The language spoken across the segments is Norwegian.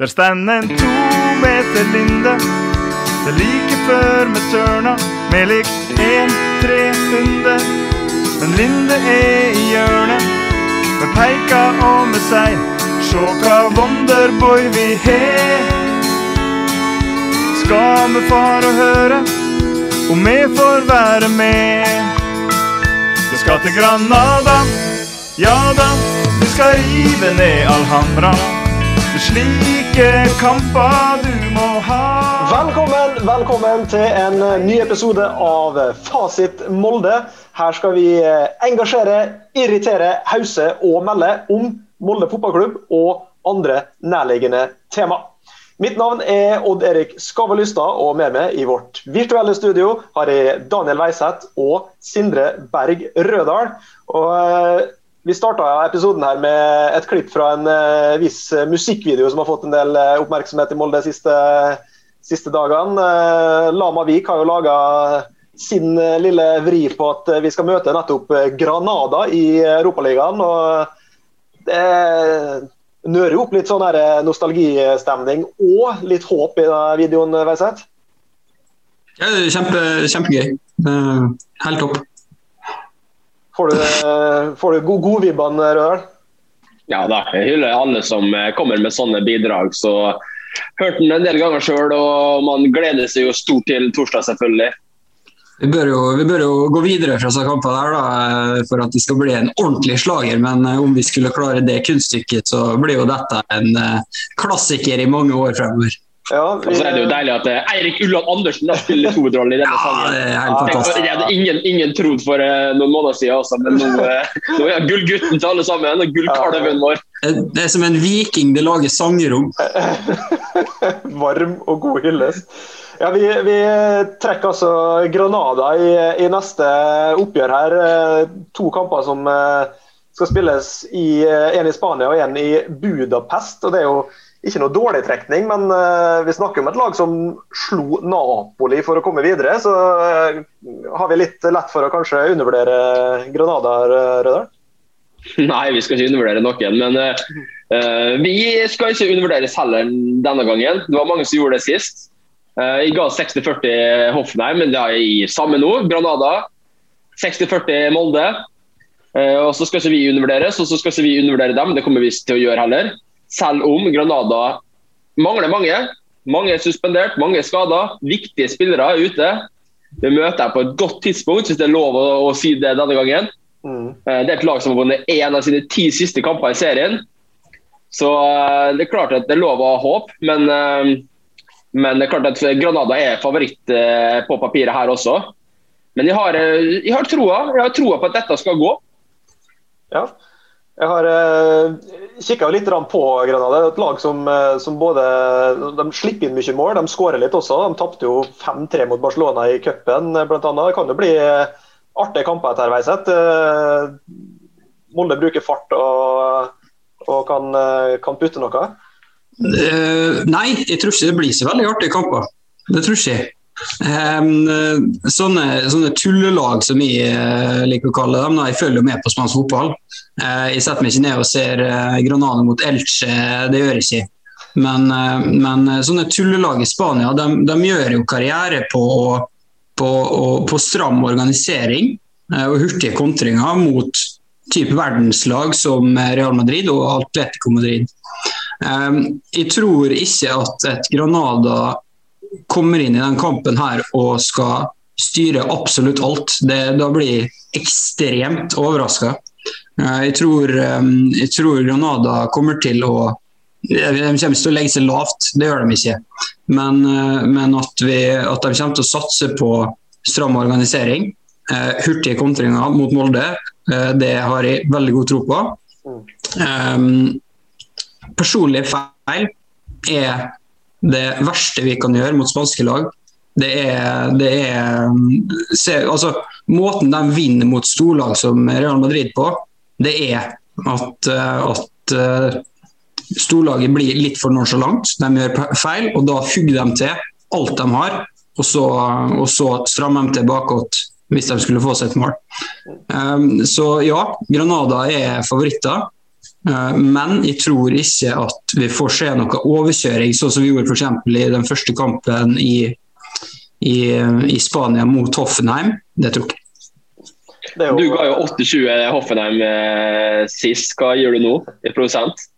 Der stender en to meter linde. Det er like før med tørna, med likt en tre hunde. Men Linde er i hjørnet, med peika og med seg. Sjå hva Wonderboy vi har. Skal vi fare og høre om vi får være med? Vi skal til Granada, ja da, vi skal rive ned Alhambra. Det er slike kamper du må ha. Velkommen, velkommen til en eh, ny episode av Fasit Molde. Her skal vi eh, engasjere, irritere, hause og melde om Molde fotballklubb og andre nærliggende tema. Mitt navn er Odd Erik Skavalystad, og med meg i vårt virtuelle studio har jeg Daniel Weiseth og Sindre Berg Rødal. Og eh, vi starta episoden her med et klipp fra en uh, viss musikkvideo som har fått en del uh, oppmerksomhet i Molde de siste, siste dagene. Lama Vik har jo laga sin lille vri på at vi skal møte nettopp Granada i Europaligaen. og Det nører jo opp litt sånn nostalgistemning og litt håp i denne videoen, Veiseth? Ja, kjempe, kjempegøy. helt topp. Får du, får du god, godvibbene, Rødal? Ja da, jeg hyller alle som kommer med sånne bidrag. så hørte den en del ganger sjøl, og man gleder seg jo stort til torsdag, selvfølgelig. Vi bør, jo, vi bør jo gå videre fra disse kampene da, for at det skal bli en ordentlig slager. Men om vi skulle klare det kunststykket, så blir jo dette en klassiker i mange år fremover. Ja, vi... Og så er det jo deilig at uh, Eirik Ulland Andersen da spiller hovedrollen i denne ja, sangen. Det er helt fantastisk. Jeg hadde ingen, ingen trodd for uh, noen måneder siden, også, men nå, uh, nå er gullgutten til alle sammen. Og gullkalven vår. Det er som en viking det lager sanger om. Varm og god hyllest. Ja, vi, vi, trekker altså Granada i, i, neste oppgjør her. To kamper som skal spilles i en i Spania og en i Budapest. og det er jo ikke noe dårlig trekning, men uh, vi snakker om et lag som slo Napoli for å komme videre. Så uh, har vi litt lett for å kanskje undervurdere Granada, Rødal? Nei, vi skal ikke undervurdere noen. Men uh, vi skal ikke undervurderes heller denne gangen. Det var mange som gjorde det sist. jeg ga 60-40 Hoffenheim, men det er i samme nå. Granada 60-40 Molde. og så skal ikke vi undervurderes, og så skal ikke vi undervurdere dem. Det kommer vi til å gjøre heller selv om Granada mangler mange. Mange er suspendert, mange er skada. Viktige spillere er ute. Vi møter jeg på et godt tidspunkt, hvis det er lov å, å si det denne gangen. Mm. Det er et lag som har vunnet én av sine ti siste kamper i serien. Så eh, det er klart at det er lov å ha håp, men, eh, men det er klart at Granada er favoritt eh, på papiret her også. Men jeg har, jeg har troa. Jeg har troa på at dette skal gå. Ja, jeg har uh, kikka litt på Granada. Det er et lag som, som, både de slipper inn mye mål, de skårer litt også. De tapte jo 5-3 mot Barcelona i cupen bl.a. Det kan jo bli artige kamper etter hvert sett. Molde bruker fart og, og kan, kan, putte noe. Uh, nei, jeg tror ikke det blir så veldig artige kamper. Det tror ikke jeg. Um, sånne, sånne, tullelag som jeg uh, liker å kalle dem, da, jeg følger jo med på spansk fotball. Uh, jeg setter meg ikke ned og ser uh, Granada mot Elche, det gjør jeg ikke. Men, men sånne tullelag i Spania de, de, gjør jo karriere på, på, på stram organisering og hurtige kontringer mot type verdenslag som Real Madrid og Atletico Madrid. Um, jeg tror ikke at et Granada kommer inn i den kampen her og skal styre absolutt alt. Det, da blir jeg ekstremt overraska. Eh, jeg, eh, jeg, tror Granada kommer til å De kommer til å legge seg lavt, det gjør de ikke. Men, eh, men at, vi, at, de kommer til å satse på stram organisering, hurtige kontringer mot Molde, det har jeg veldig god tro på. Um, personlige feil er det verste vi kan gjøre mot spanske lag. Det er, det er se, altså, Måten de vinner mot storlag som Real Madrid på, det er at, at uh, storlaget blir litt for nonsjalant. De gjør feil, og da hugger de til alt de har. Og så, og så strammer de til bakåt hvis de skulle få seg et mål. Um, så ja, Granada er favoritter. Eh, men jeg tror ikke at vi får se noe overkjøring, sånn som vi gjorde f.eks. i den første kampen i, i, i, Spania mot Hoffenheim. Det tror jeg ikke. Jo... Du ga jo 8-20 Hoffenheim eh, sist. Hva gjør du nå i prosent?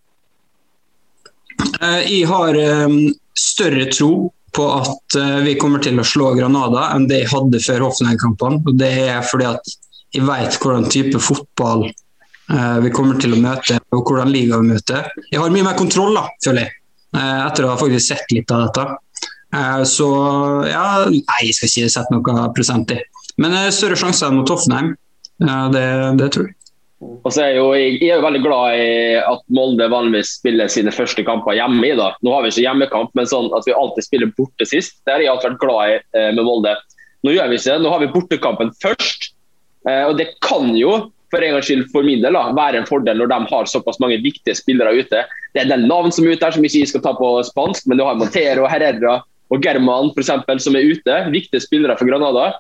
Eh, jeg har eh, større tro på at eh, vi kommer til å slå Granada enn det jeg hadde før Hoffenheim-kampene. Det er fordi at jeg vet hvordan type fotball Eh, vi kommer til å møte, og hvordan liga vi møter. Jeg har mye mer kontroll, da, føler jeg, eh, etter å ha faktisk sett litt av dette. Eh, så ja, nei, jeg skal ikke sette noe prosent i. Men større sjanser enn mot Hoffenheim, det, det tror jeg. Og så er jo, jeg, er jo veldig glad i at Molde vanligvis spiller sine første kamper hjemme. i da. Nå har vi ikke hjemmekamp, men sånn at vi alltid spiller borte sist. Det har jeg alltid vært glad i med Molde. Nå gjør vi ikke det. Nå har vi bortekampen først. Og det kan jo for en gangs skyld for min del da, være en fordel når de har såpass mange viktige spillere ute. Det er en del navn som er ute her som ikke skal ta på spansk, men du har Montero, Herrera og German for eksempel, som er ute. Viktige spillere for Granada.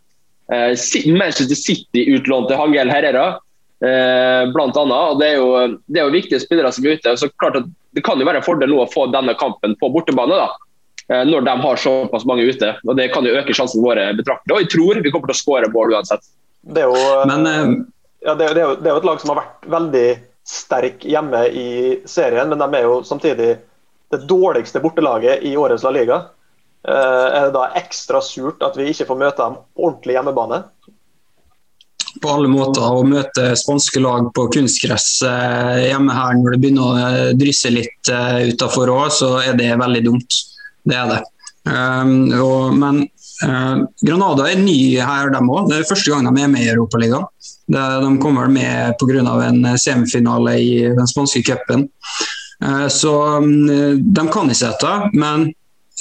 Eh, Manchester City utlånte Hangel Herrera, eh, blant annet. Og det er, jo, det er jo viktige spillere som er ute. så klart at Det kan jo være en fordel nå å få denne kampen på bortebane. da eh, når de har såpass mange ute. og Det kan jo øke sjansene våre betraktelig. Og jeg tror vi kommer til å skåre mål uansett. Det er jo, Men, eh, ja, det, det, er jo, det, er jo, et lag som har vært veldig sterk hjemme i serien, men de er jo samtidig det dårligste bortelaget i årets La Liga. Eh, er det da ekstra surt at vi ikke får møte dem ordentlig hjemmebane? På alle måter. Å møte spanske lag på kunstgress eh, hjemme her når det begynner å eh, drysse litt eh, utafor òg, så er det veldig dumt. Det er det. Um, og, men uh, Granada er ny her, dem òg. Det er første gang de er med i Europaligaen. De kom vel med pga. en semifinale i den spanske cupen. Eh, så mm, de kan ikke dette, men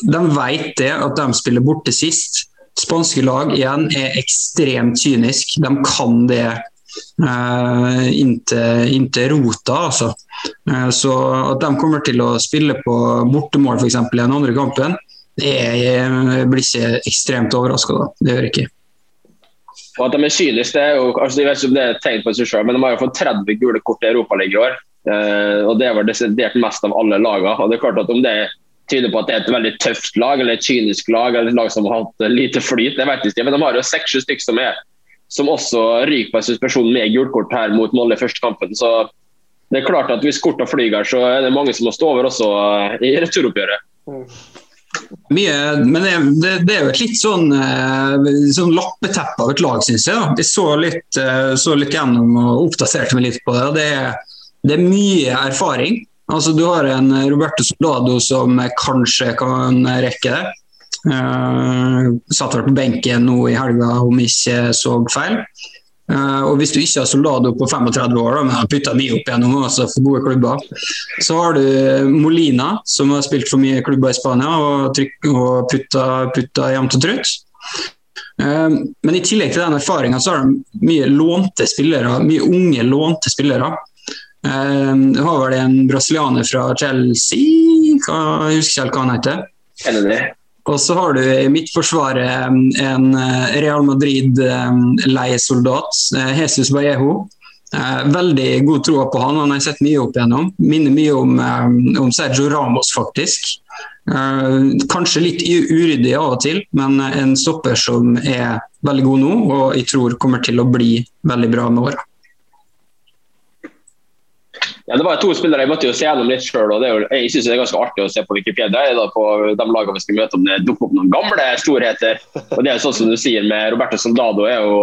de vet det at de spiller borte sist. Spanske lag igjen er ekstremt kynisk. De kan det inntil, inntil rota, altså. Så at de kommer til å spille på bortemål f.eks. i den andre kampen, jeg, jeg blir ikke ekstremt overraska da. Det gjør jeg ikke. Og at de er kyniske, det er jo, altså, jeg vet ikke om det er et tegn på seg selv, men de har jo fått 30 gule kort i Europaligaen i år. Eh, og Det var desidert mest av alle lagene. Og det er klart at Om det tyder på at det er et veldig tøft lag eller et kynisk lag eller et lag som har hatt lite flyt, det vet jeg ikke. Men de har jo seks-sju stykker som, er som også ryker på en suspensjon med gult kort her mot Molde i første kampen. Så det er klart at hvis kortene flyger, så er det mange som må stå over også i returoppgjøret. Mm. Mye, men det, det, det, er jo et litt sånn, eh, sånn lappeteppe av et lag, syns jeg. Da. Jeg så litt, eh, så litt, gjennom og oppdaterte meg litt på det. Det er, det er mye erfaring. Altså, du har en Roberto Soldado som kanskje kan rekke det. Uh, satt vel på benken nå i helga om jeg ikke så feil. Uh, og Hvis du ikke har Soldado på 35 år, men har putta mye opp igjennom også for gode klubber, så har du Molina, som har spilt for mye klubber i Spania og, tryk, og putta, putta jevnt og trutt. Uh, men i tillegg til den erfaringa, så har de mye lånte spillere, mye unge lånte spillere. Uh, du har vel en brasilianer fra Chelsea, jeg husker ikke hva han heter. Kennedy. Og så har du i midtforsvaret en eh, Real Madrid-leiesoldat, eh, Jesus Vallejo. Eh, veldig god tro på han, han har sett mye opp igjennom. Minner mye om, om Sergio Ramos, faktisk. Kanskje litt uryddig av og til, men en stopper som er veldig god nå, og jeg tror kommer til å bli veldig bra med åra. Ja, det var to spillere jeg måtte jo se gjennom litt sjøl. Jeg syns det er ganske artig å se på Wikipedia da, på de lagene vi skal møte om det dukker opp noen gamle storheter. Og det er jo sånn som du sier med Roberto Soldado, er jo,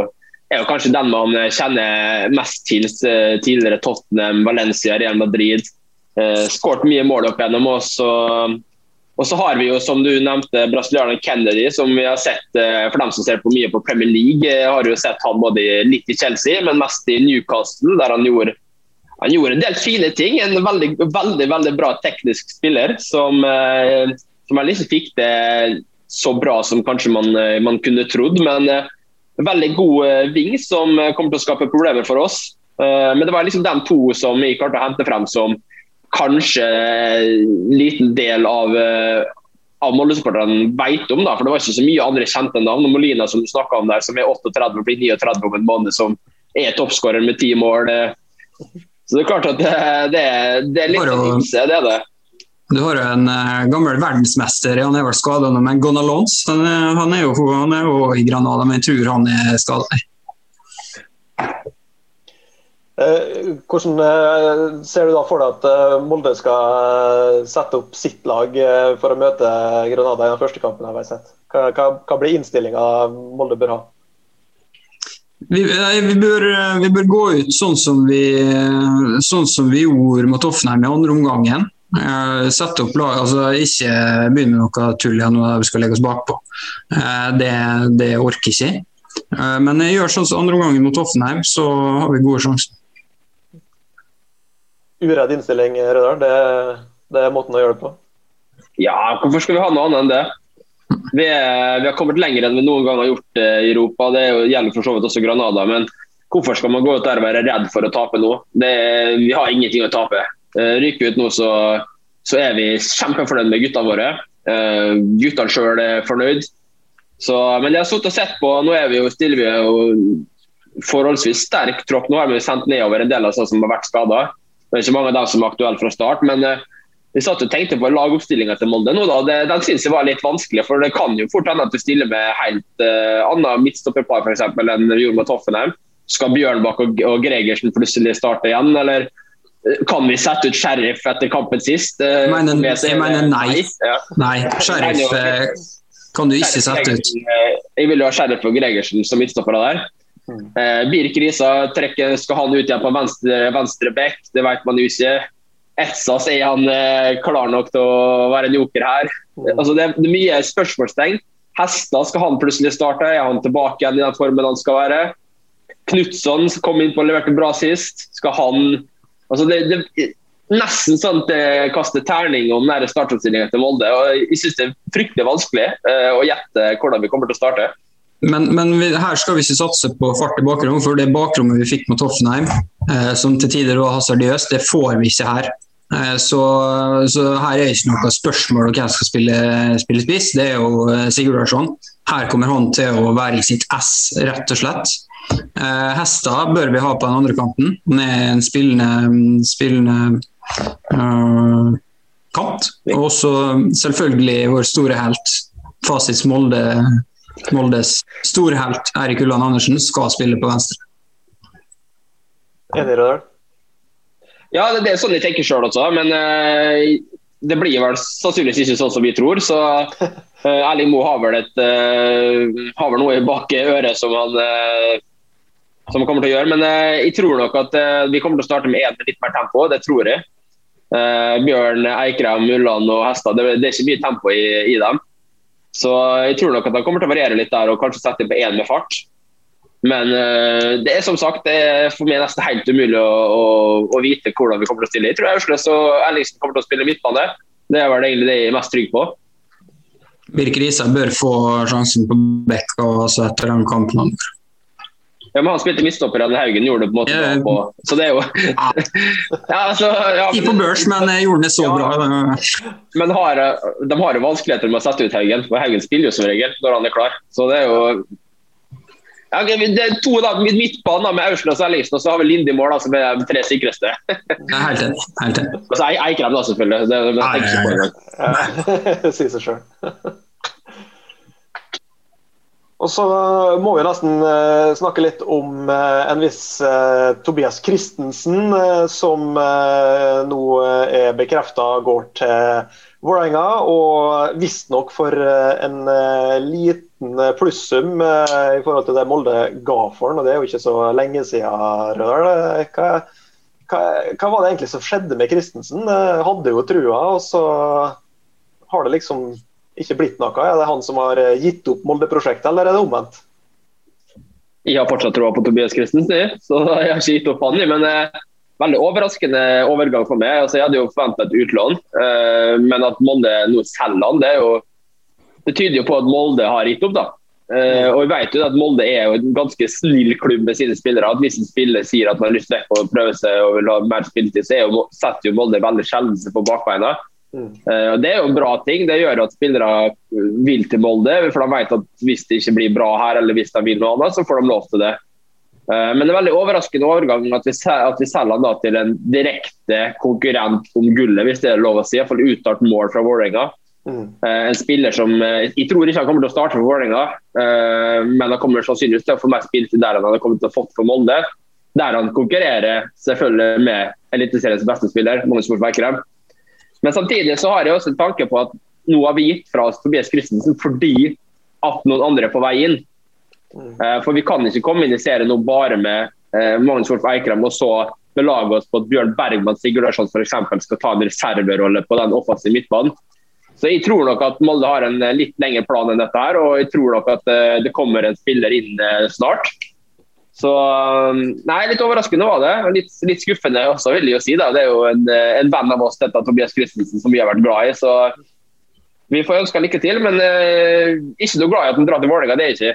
er jo kanskje den man kjenner mest til. Eh, tidligere Tottenham, Valencia, Real Madrid. Eh, Skåret mye mål opp gjennom. Og og så har vi jo, som du nevnte, brasilianeren Kennedy, som vi har sett eh, for dem som ser på mye på Premier League. Jeg har jo sett han både litt i Chelsea, men mest i Newcastle, der han gjorde han gjorde en del fine ting. En veldig, veldig, veldig bra teknisk spiller som, eh, som ikke fikk det så bra som kanskje man, eh, man kunne trodd. Men eh, veldig god ving som kommer til å skape problemer for oss. Men det var liksom de to som vi klarte å hente frem som kanskje en liten del av, av Molde-supporterne vet om. Da, for Det var ikke så mye andre kjente navn. Molina som du om der, som er 38 og blir 39 om en måned, som er toppskårer med ti mål. Så det er klart at det, det, det er litt å- å det er det. Du har jo en uh, gammel verdensmester, han er vel skada nå, men Gonalons han, er- han, er jo, han er jo i Granada, men jeg tror han er skada. Eh, Hvordan eh, ser du da for deg at eh, Molde skal eh, sette opp sitt lag eh, for å møte Granada i den første kampen? har jeg sett? Hva, hva, hva blir innstillinga Molde bør ha? Vi, nei, vi, bør, eh, vi bør gå ut sånn som vi, eh, sånn som vi gjorde mot Offenheim i andre omgangen. Uh, sette opp lag, altså Ikke begynn med noe tull igjen når vi skal legge oss bakpå. Uh, det, det orker ikke. Eh, men jeg gjør sånn som andre omgangen mot Offenheim, så har vi gode sjanser. Uredd innstilling, Rødal. Det, det er måten å gjøre det på. Ja, hvorfor skal vi ha noe annet enn det? Vi, er, vi har kommet lenger enn vi noen gang har gjort eh, i Europa. Det er gjelder for så vidt også Granada. Men hvorfor skal man gå ut der og være redd for å tape nå? Det, vi har ingenting å tape. Eh, Ryker vi ut nå, så, så er vi kjempefornøyd med guttene våre. Eh, guttene sjøl er fornøyd. Så, men jeg har sittet og sett på, nå er vi jo, stiller vi jo forholdsvis sterk tropp. Nå har vi sendt nedover en del av de som har vært skada. Det er ikke mange av dem som er aktuelle fra start. men eh, vi satt og tenkte på lagoppstillinga til Molde nå. da, det, Den syns jeg var litt vanskelig. for Det kan jo fort hende at du stiller med helt uh, annet midtstopperpar for eksempel, enn vi gjorde med Toffenheim. Skal Bjørnbakk og, og Gregersen plutselig starte igjen, eller eh, kan vi sette ut Sheriff etter kampen sist? Uh, Jeg mener- jeg mener det- nei. Ja. Nei, Sheriff eh, kan du ikke sette ut. Eh, Jeg vil jo ha Sheriff og Gregersen som midtstoppere der. Eh, Birk Risa trekker, skal han ut igjen på venstre, venstre bekk, det vet man jo ikke. Etsas, er han eh, klar nok til å være en joker her? Altså, det, er- det mye spørsmålstegn. Hester, skal han plutselig starte? Er han tilbake igjen i den formen han skal være? Knutson kom inn på og leverte bra sist. Skal han altså det, det, Nesten sånn at det kaster terning om startoppstillinga til Molde. og Jeg synes det er fryktelig vanskelig eh, å gjette hvordan vi kommer til å starte. Men, men vi, her skal vi ikke satse på fart i bakrom, for det bakrommet vi fikk mot Hoffenheim, eh, som til tider var hasardiøst, det får vi ikke her. Eh, så, så her er det ikke noe spørsmål om hvem som skal spille, spille spiss. Det er jo Sigurd Sigurdarsson. Her kommer han til å være i sitt ess, rett og slett. Eh, Hestad bør vi ha på den andre kanten. Han er en spillende, spillende uh, kant. Og også selvfølgelig vår store helt, Fasits Molde, Moldes store helt, Erik Ulland Andersen, skal spille på venstre. Enig, Rødal? Ja, det, det er sånn jeg tenker sjøl også, men eh, det blir vel sannsynligvis ikke sånn som vi tror. Så eh, Erling Moe har vel, eh, har vel noe bak øret som han, som han kommer til å gjøre. Men jeg tror nok at vi kommer til å starte med én med litt mer tempo, det tror jeg. Bjørn, Eikrem, Ulland og Hestad, det, det er ikke mye tempo i, i dem. Så jeg tror nok at han kommer til å variere litt der og kanskje sette på én med fart. Men uh, det er som sagt det er for meg nesten helt umulig å, å, å vite hvordan vi kommer til å stille. Jeg tror Aursnes og Ellingsen kommer til å spille midtbane. Det er vel egentlig det jeg er mest trygg på. Birker Isa bør få sjansen på bekk og altså etter den kampen. Ja, men Han spilte midtstopper, Janne Haugen gjorde det på en måte Ja. på, Så det er jo ja, altså, ja, Ikke på børs, men jeg gjorde det så Ja. bra. Men har, de har jo vanskeligheter med å sette ut Haugen. For Haugen spiller jo som regel når han er klar. Så det er jo ja, okay, det er to da, midtbanen da, med Aursnes og Ellingsen, og så har vi Linde i mål, da, som er de tre sikreste. Er helt enig. Helt enig. Og så Eikrem, da, selvfølgelig. Det, det, det, engang. Det sier seg sjøl. Og så må vi nesten eh, snakke litt om eh, en viss eh, Tobias Christensen, som nå er bekrefta går til Vålerenga. Og visstnok for en eh, liten eh, plussum eh, i forhold til det Molde ga for han. Og det er jo ikke så lenge siden, Rødal. Eh, Hva, hva, hva var det egentlig som skjedde med Christensen? Eh, Hadde jo trua, og så har det liksom ikke blitt noe? Er det han som har gitt opp Molde-prosjektet, eller er det omvendt? Jeg har fortsatt troa på Tobias Christensen, jeg, så jeg har ikke gitt opp han. jeg, Men veldig overraskende overgang for meg. Altså, jeg hadde jo forventa et utlån, men at Molde nå selger han, det, er jo, det tyder jo på at Molde har gitt opp. da. Uh, og vi vet jo at Molde er jo en ganske snill klubb med sine spillere. at Hvis en spiller sier at man har lyst til å prøve seg og vil ha mer spilletid, så jo, setter jo Molde veldig sjelden seg på bakbeina. Mm. Uh, Det er jo en bra ting. Det gjør at spillere vil til Molde. For de vet at hvis det ikke blir bra her, eller hvis de vil noe annet, så får de lov til det. Eh, men det er veldig overraskende overgang at vi, at vi selger han til en direkte konkurrent om gullet, hvis det er lov å si. Iallfall uttalt mål fra Vålerenga. Mm. En spiller som Jeg tror ikke han kommer til å starte for Vålerenga, men han kommer sannsynligvis til å få mer spilletid der han har kommet til å fått for Molde. Der han konkurrerer selvfølgelig med Eliteseriens beste spiller, Magnus Berkrem. Men samtidig så har jeg også en tanke på at nå har vi gitt fra oss Tobias Christensen fordi at noen andre er på vei inn. Mm. Eh, for vi kan ikke komme inn i serien nå bare med eh, Magnus Wolff Eikrem og så belage oss på at Bjørn Bergman Sigurdarsson f.eks. skal ta en reserverolle på den offensive midtbanen. Så jeg tror nok at Molde har en eh, litt lengre plan enn dette her, og jeg tror nok at det kommer en spiller inn snart. Så nei, litt overraskende var det. Litt, litt skuffende også, vil jeg jo si. Da. Det er jo en, en venn av oss, dette Tobias Christensen, som vi har vært glad i. Så vi får ønske han lykke til, men eh, ikke noe glad i at han drar til Vålerenga. Det er ikke.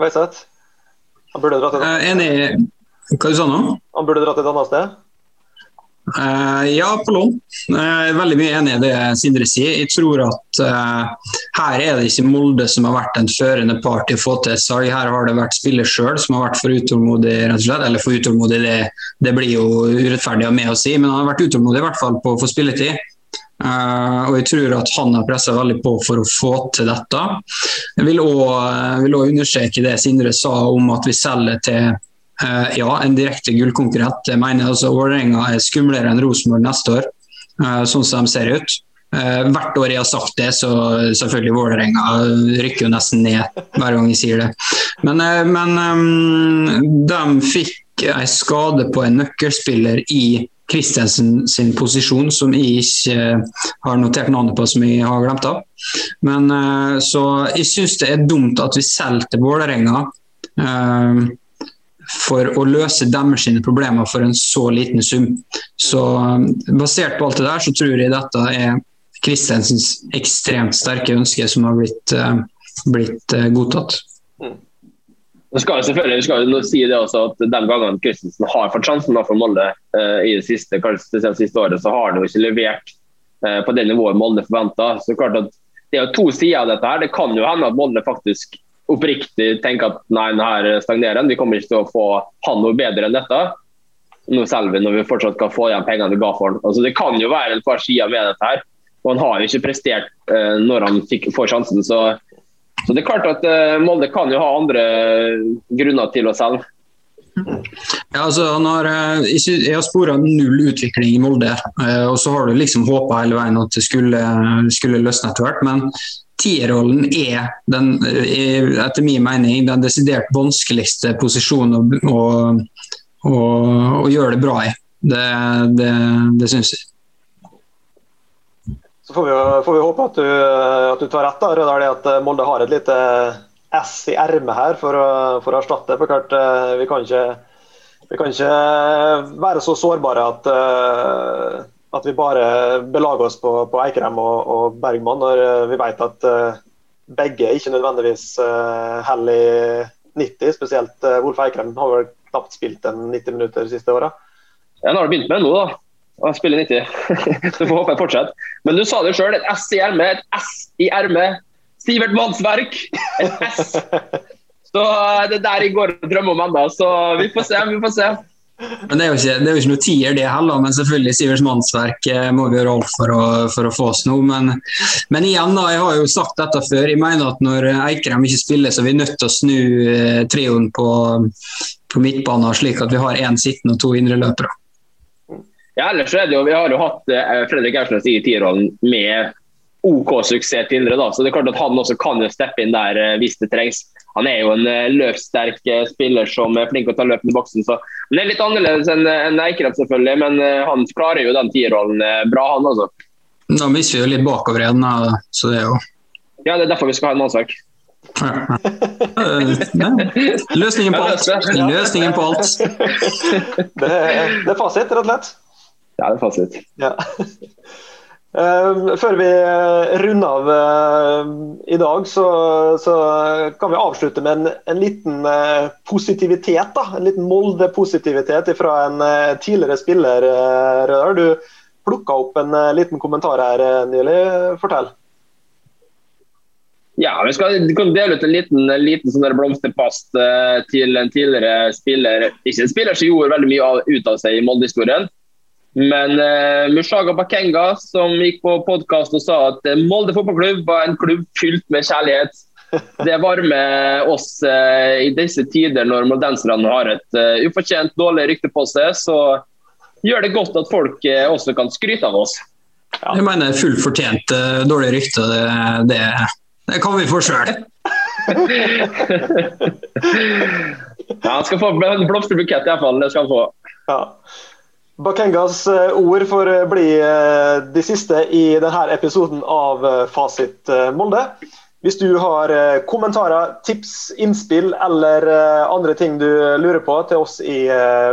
Veiseth? Han burde dra til uh, Enig Hva du sa nå? Han burde dra til et annet sted? Uh, ja, på lån. Jeg er veldig mye enig i det Sindre sier. Jeg tror at uh, her er det ikke Molde som har vært en førende part i å få til et salg. Her har det vært spiller sjøl som har vært for utålmodig, rett og slett. Eller for utålmodig, det, det blir jo urettferdig av meg å si, men han har vært utålmodig i hvert fall på å få spilletid. Uh, og jeg tror at han har pressa veldig på for å få til dette. Jeg vil òg understreke det Sindre sa om at vi selger til uh, ja, en direkte gullkonkurrent. Jeg mener altså Vålerenga er skumlere enn Rosenborg neste år, uh, sånn som de ser ut. hvert år jeg har sagt det, så selvfølgelig Vålerenga rykker jo nesten ned hver gang jeg sier det. Men, men um, de fikk en skade på en nøkkelspiller i Kristiansen sin posisjon, som jeg ikke eh, har notert navnet på, som jeg har glemt av. Men eh, Så jeg syns det er dumt at vi selger til Vålerenga uh, for å løse deres problemer for en så liten sum. Så Basert på alt det der, så tror jeg dette er Kristensens ekstremt sterke ønske som har blitt, uh, blitt uh, godtatt. Mm. skal skal selvfølgelig vi skal jo si det også at Den gangen Christensen har fått sjansen for Molde uh, i det siste, kanskje det siste året, så har han jo ikke levert uh, på det nivået Molde forventa. Det er jo to sider av dette. her. Det kan jo hende at Molde faktisk oppriktig tenker at nei, her stagnerer han. Vi kommer ikke til å få han noe bedre enn dette. Nå selger vi når vi fortsatt kan få igjen pengene vi ga for han. Altså, det kan jo være et par sider med dette her. Og han har jo ikke prestert eh, når han fikk, får sjansen. så så det er klart at eh, Molde kan jo ha andre grunner til å selge. Ja, altså, han har, eh, jeg har spora null utvikling i Molde. Uh, og så har du liksom håpa hele veien at det skulle, skulle løsne etter hvert. Men tierrollen er, den, er, etter min mening den desidert vanskeligste posisjonen å, å, å, gjøre det bra i. Det, det, det syns jeg. Så får vi, får vi håpe at du, at du, tar rett. da, Rødal, det at eh, Molde har et lite S i ermet her for for å erstatte. For klart, eh, vi kan, ikke, vi kan ikke være så sårbare at, eh, at vi bare belager oss på, på Eikrem og, og, Bergman, når vi vet at begge ikke nødvendigvis holder i 90. Spesielt Wolf Eikrem har vel knapt spilt en 90 minutter de siste åra. Ja, nå har du begynt med nå, da. Han spiller 90. så får håpe jeg fortsetter. Men du sa det sjøl. Et S i ermet, et S i ermet. Sivert Mannsverk. Et S. Så eh, det er der jeg går og drømmer om ennå. Så vi får se, vi får se. Men Det er jo ikke, det er jo ikke noe tier, det heller. Men selvfølgelig Sivers Mannsverk eh, må vi gjøre alt for å, for å få oss noe. Men, men, igjen, da, jeg har jo sagt dette før. Jeg mener at når Eikrem ikke spiller, så er vi nødt til å snu eh, trioen på, på midtbanen, slik at vi har én sittende og to indreløpere. Ja, ellers er det jo, Vi har jo hatt eh, Fredrik Aursnes i tierrollen med OK suksess tidligere. da, så det er klart at Han også kan jo steppe inn der eh, hvis det trengs. Han er jo en eh, løpssterk eh, spiller som er flink til å ta løp i boksen. så men Det er litt annerledes enn en Eikrem, selvfølgelig, men eh, han klarer jo den tierrollen eh, bra, han altså. Da mister vi jo litt bakover igjen, så det er jo Ja, det er derfor vi skal ha en mannsverk. Løsningen på alt. Løsningen på alt. Det, det er fasit, rett og slett. Ja, det er fasit. Ja. Uh, før vi runder av uh, i dag, så, så, kan vi avslutte med en, en liten positivitet. da, En liten Molde-positivitet fra en tidligere spiller. Rødar. Du plukka opp en liten kommentar her nylig. Fortell. Ja, vi skal vi kan dele ut en liten, en liten sånn blomsterpast eh, til en tidligere spiller. Ikke en spiller som gjorde veldig mye ut av seg i Molde-historien. Men uh, Mushaga Bakenga som gikk på podkast og sa at eh, Molde fotballklubb var en klubb fylt med kjærlighet. Det varmer oss uh, i disse tider når moldenserne har et uh, ufortjent dårlig rykte på seg. Så gjør det godt at folk også kan skryte av oss. Ja. Jeg mener fullt fortjent dårlig rykte. Det, det det kan vi få sjøl. ja, han skal få en blomsterbukett iallfall. Det skal han få. Ja. Bakengas eh, ord får eh, bli eh, de siste i denne episoden av Fasit Molde. Hvis du har kommentarer, tips, innspill eller andre ting du lurer på til oss i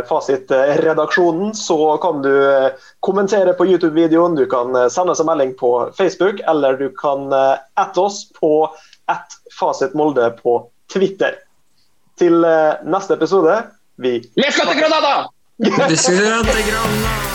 Fasit-redaksjonen, så kan du kommentere på YouTube-videoen, du kan sende oss en melding på Facebook, eller du kan atte oss på at Fasit Molde på Twitter. Til neste episode vi Let's go to Granada! Vi skal til Granada!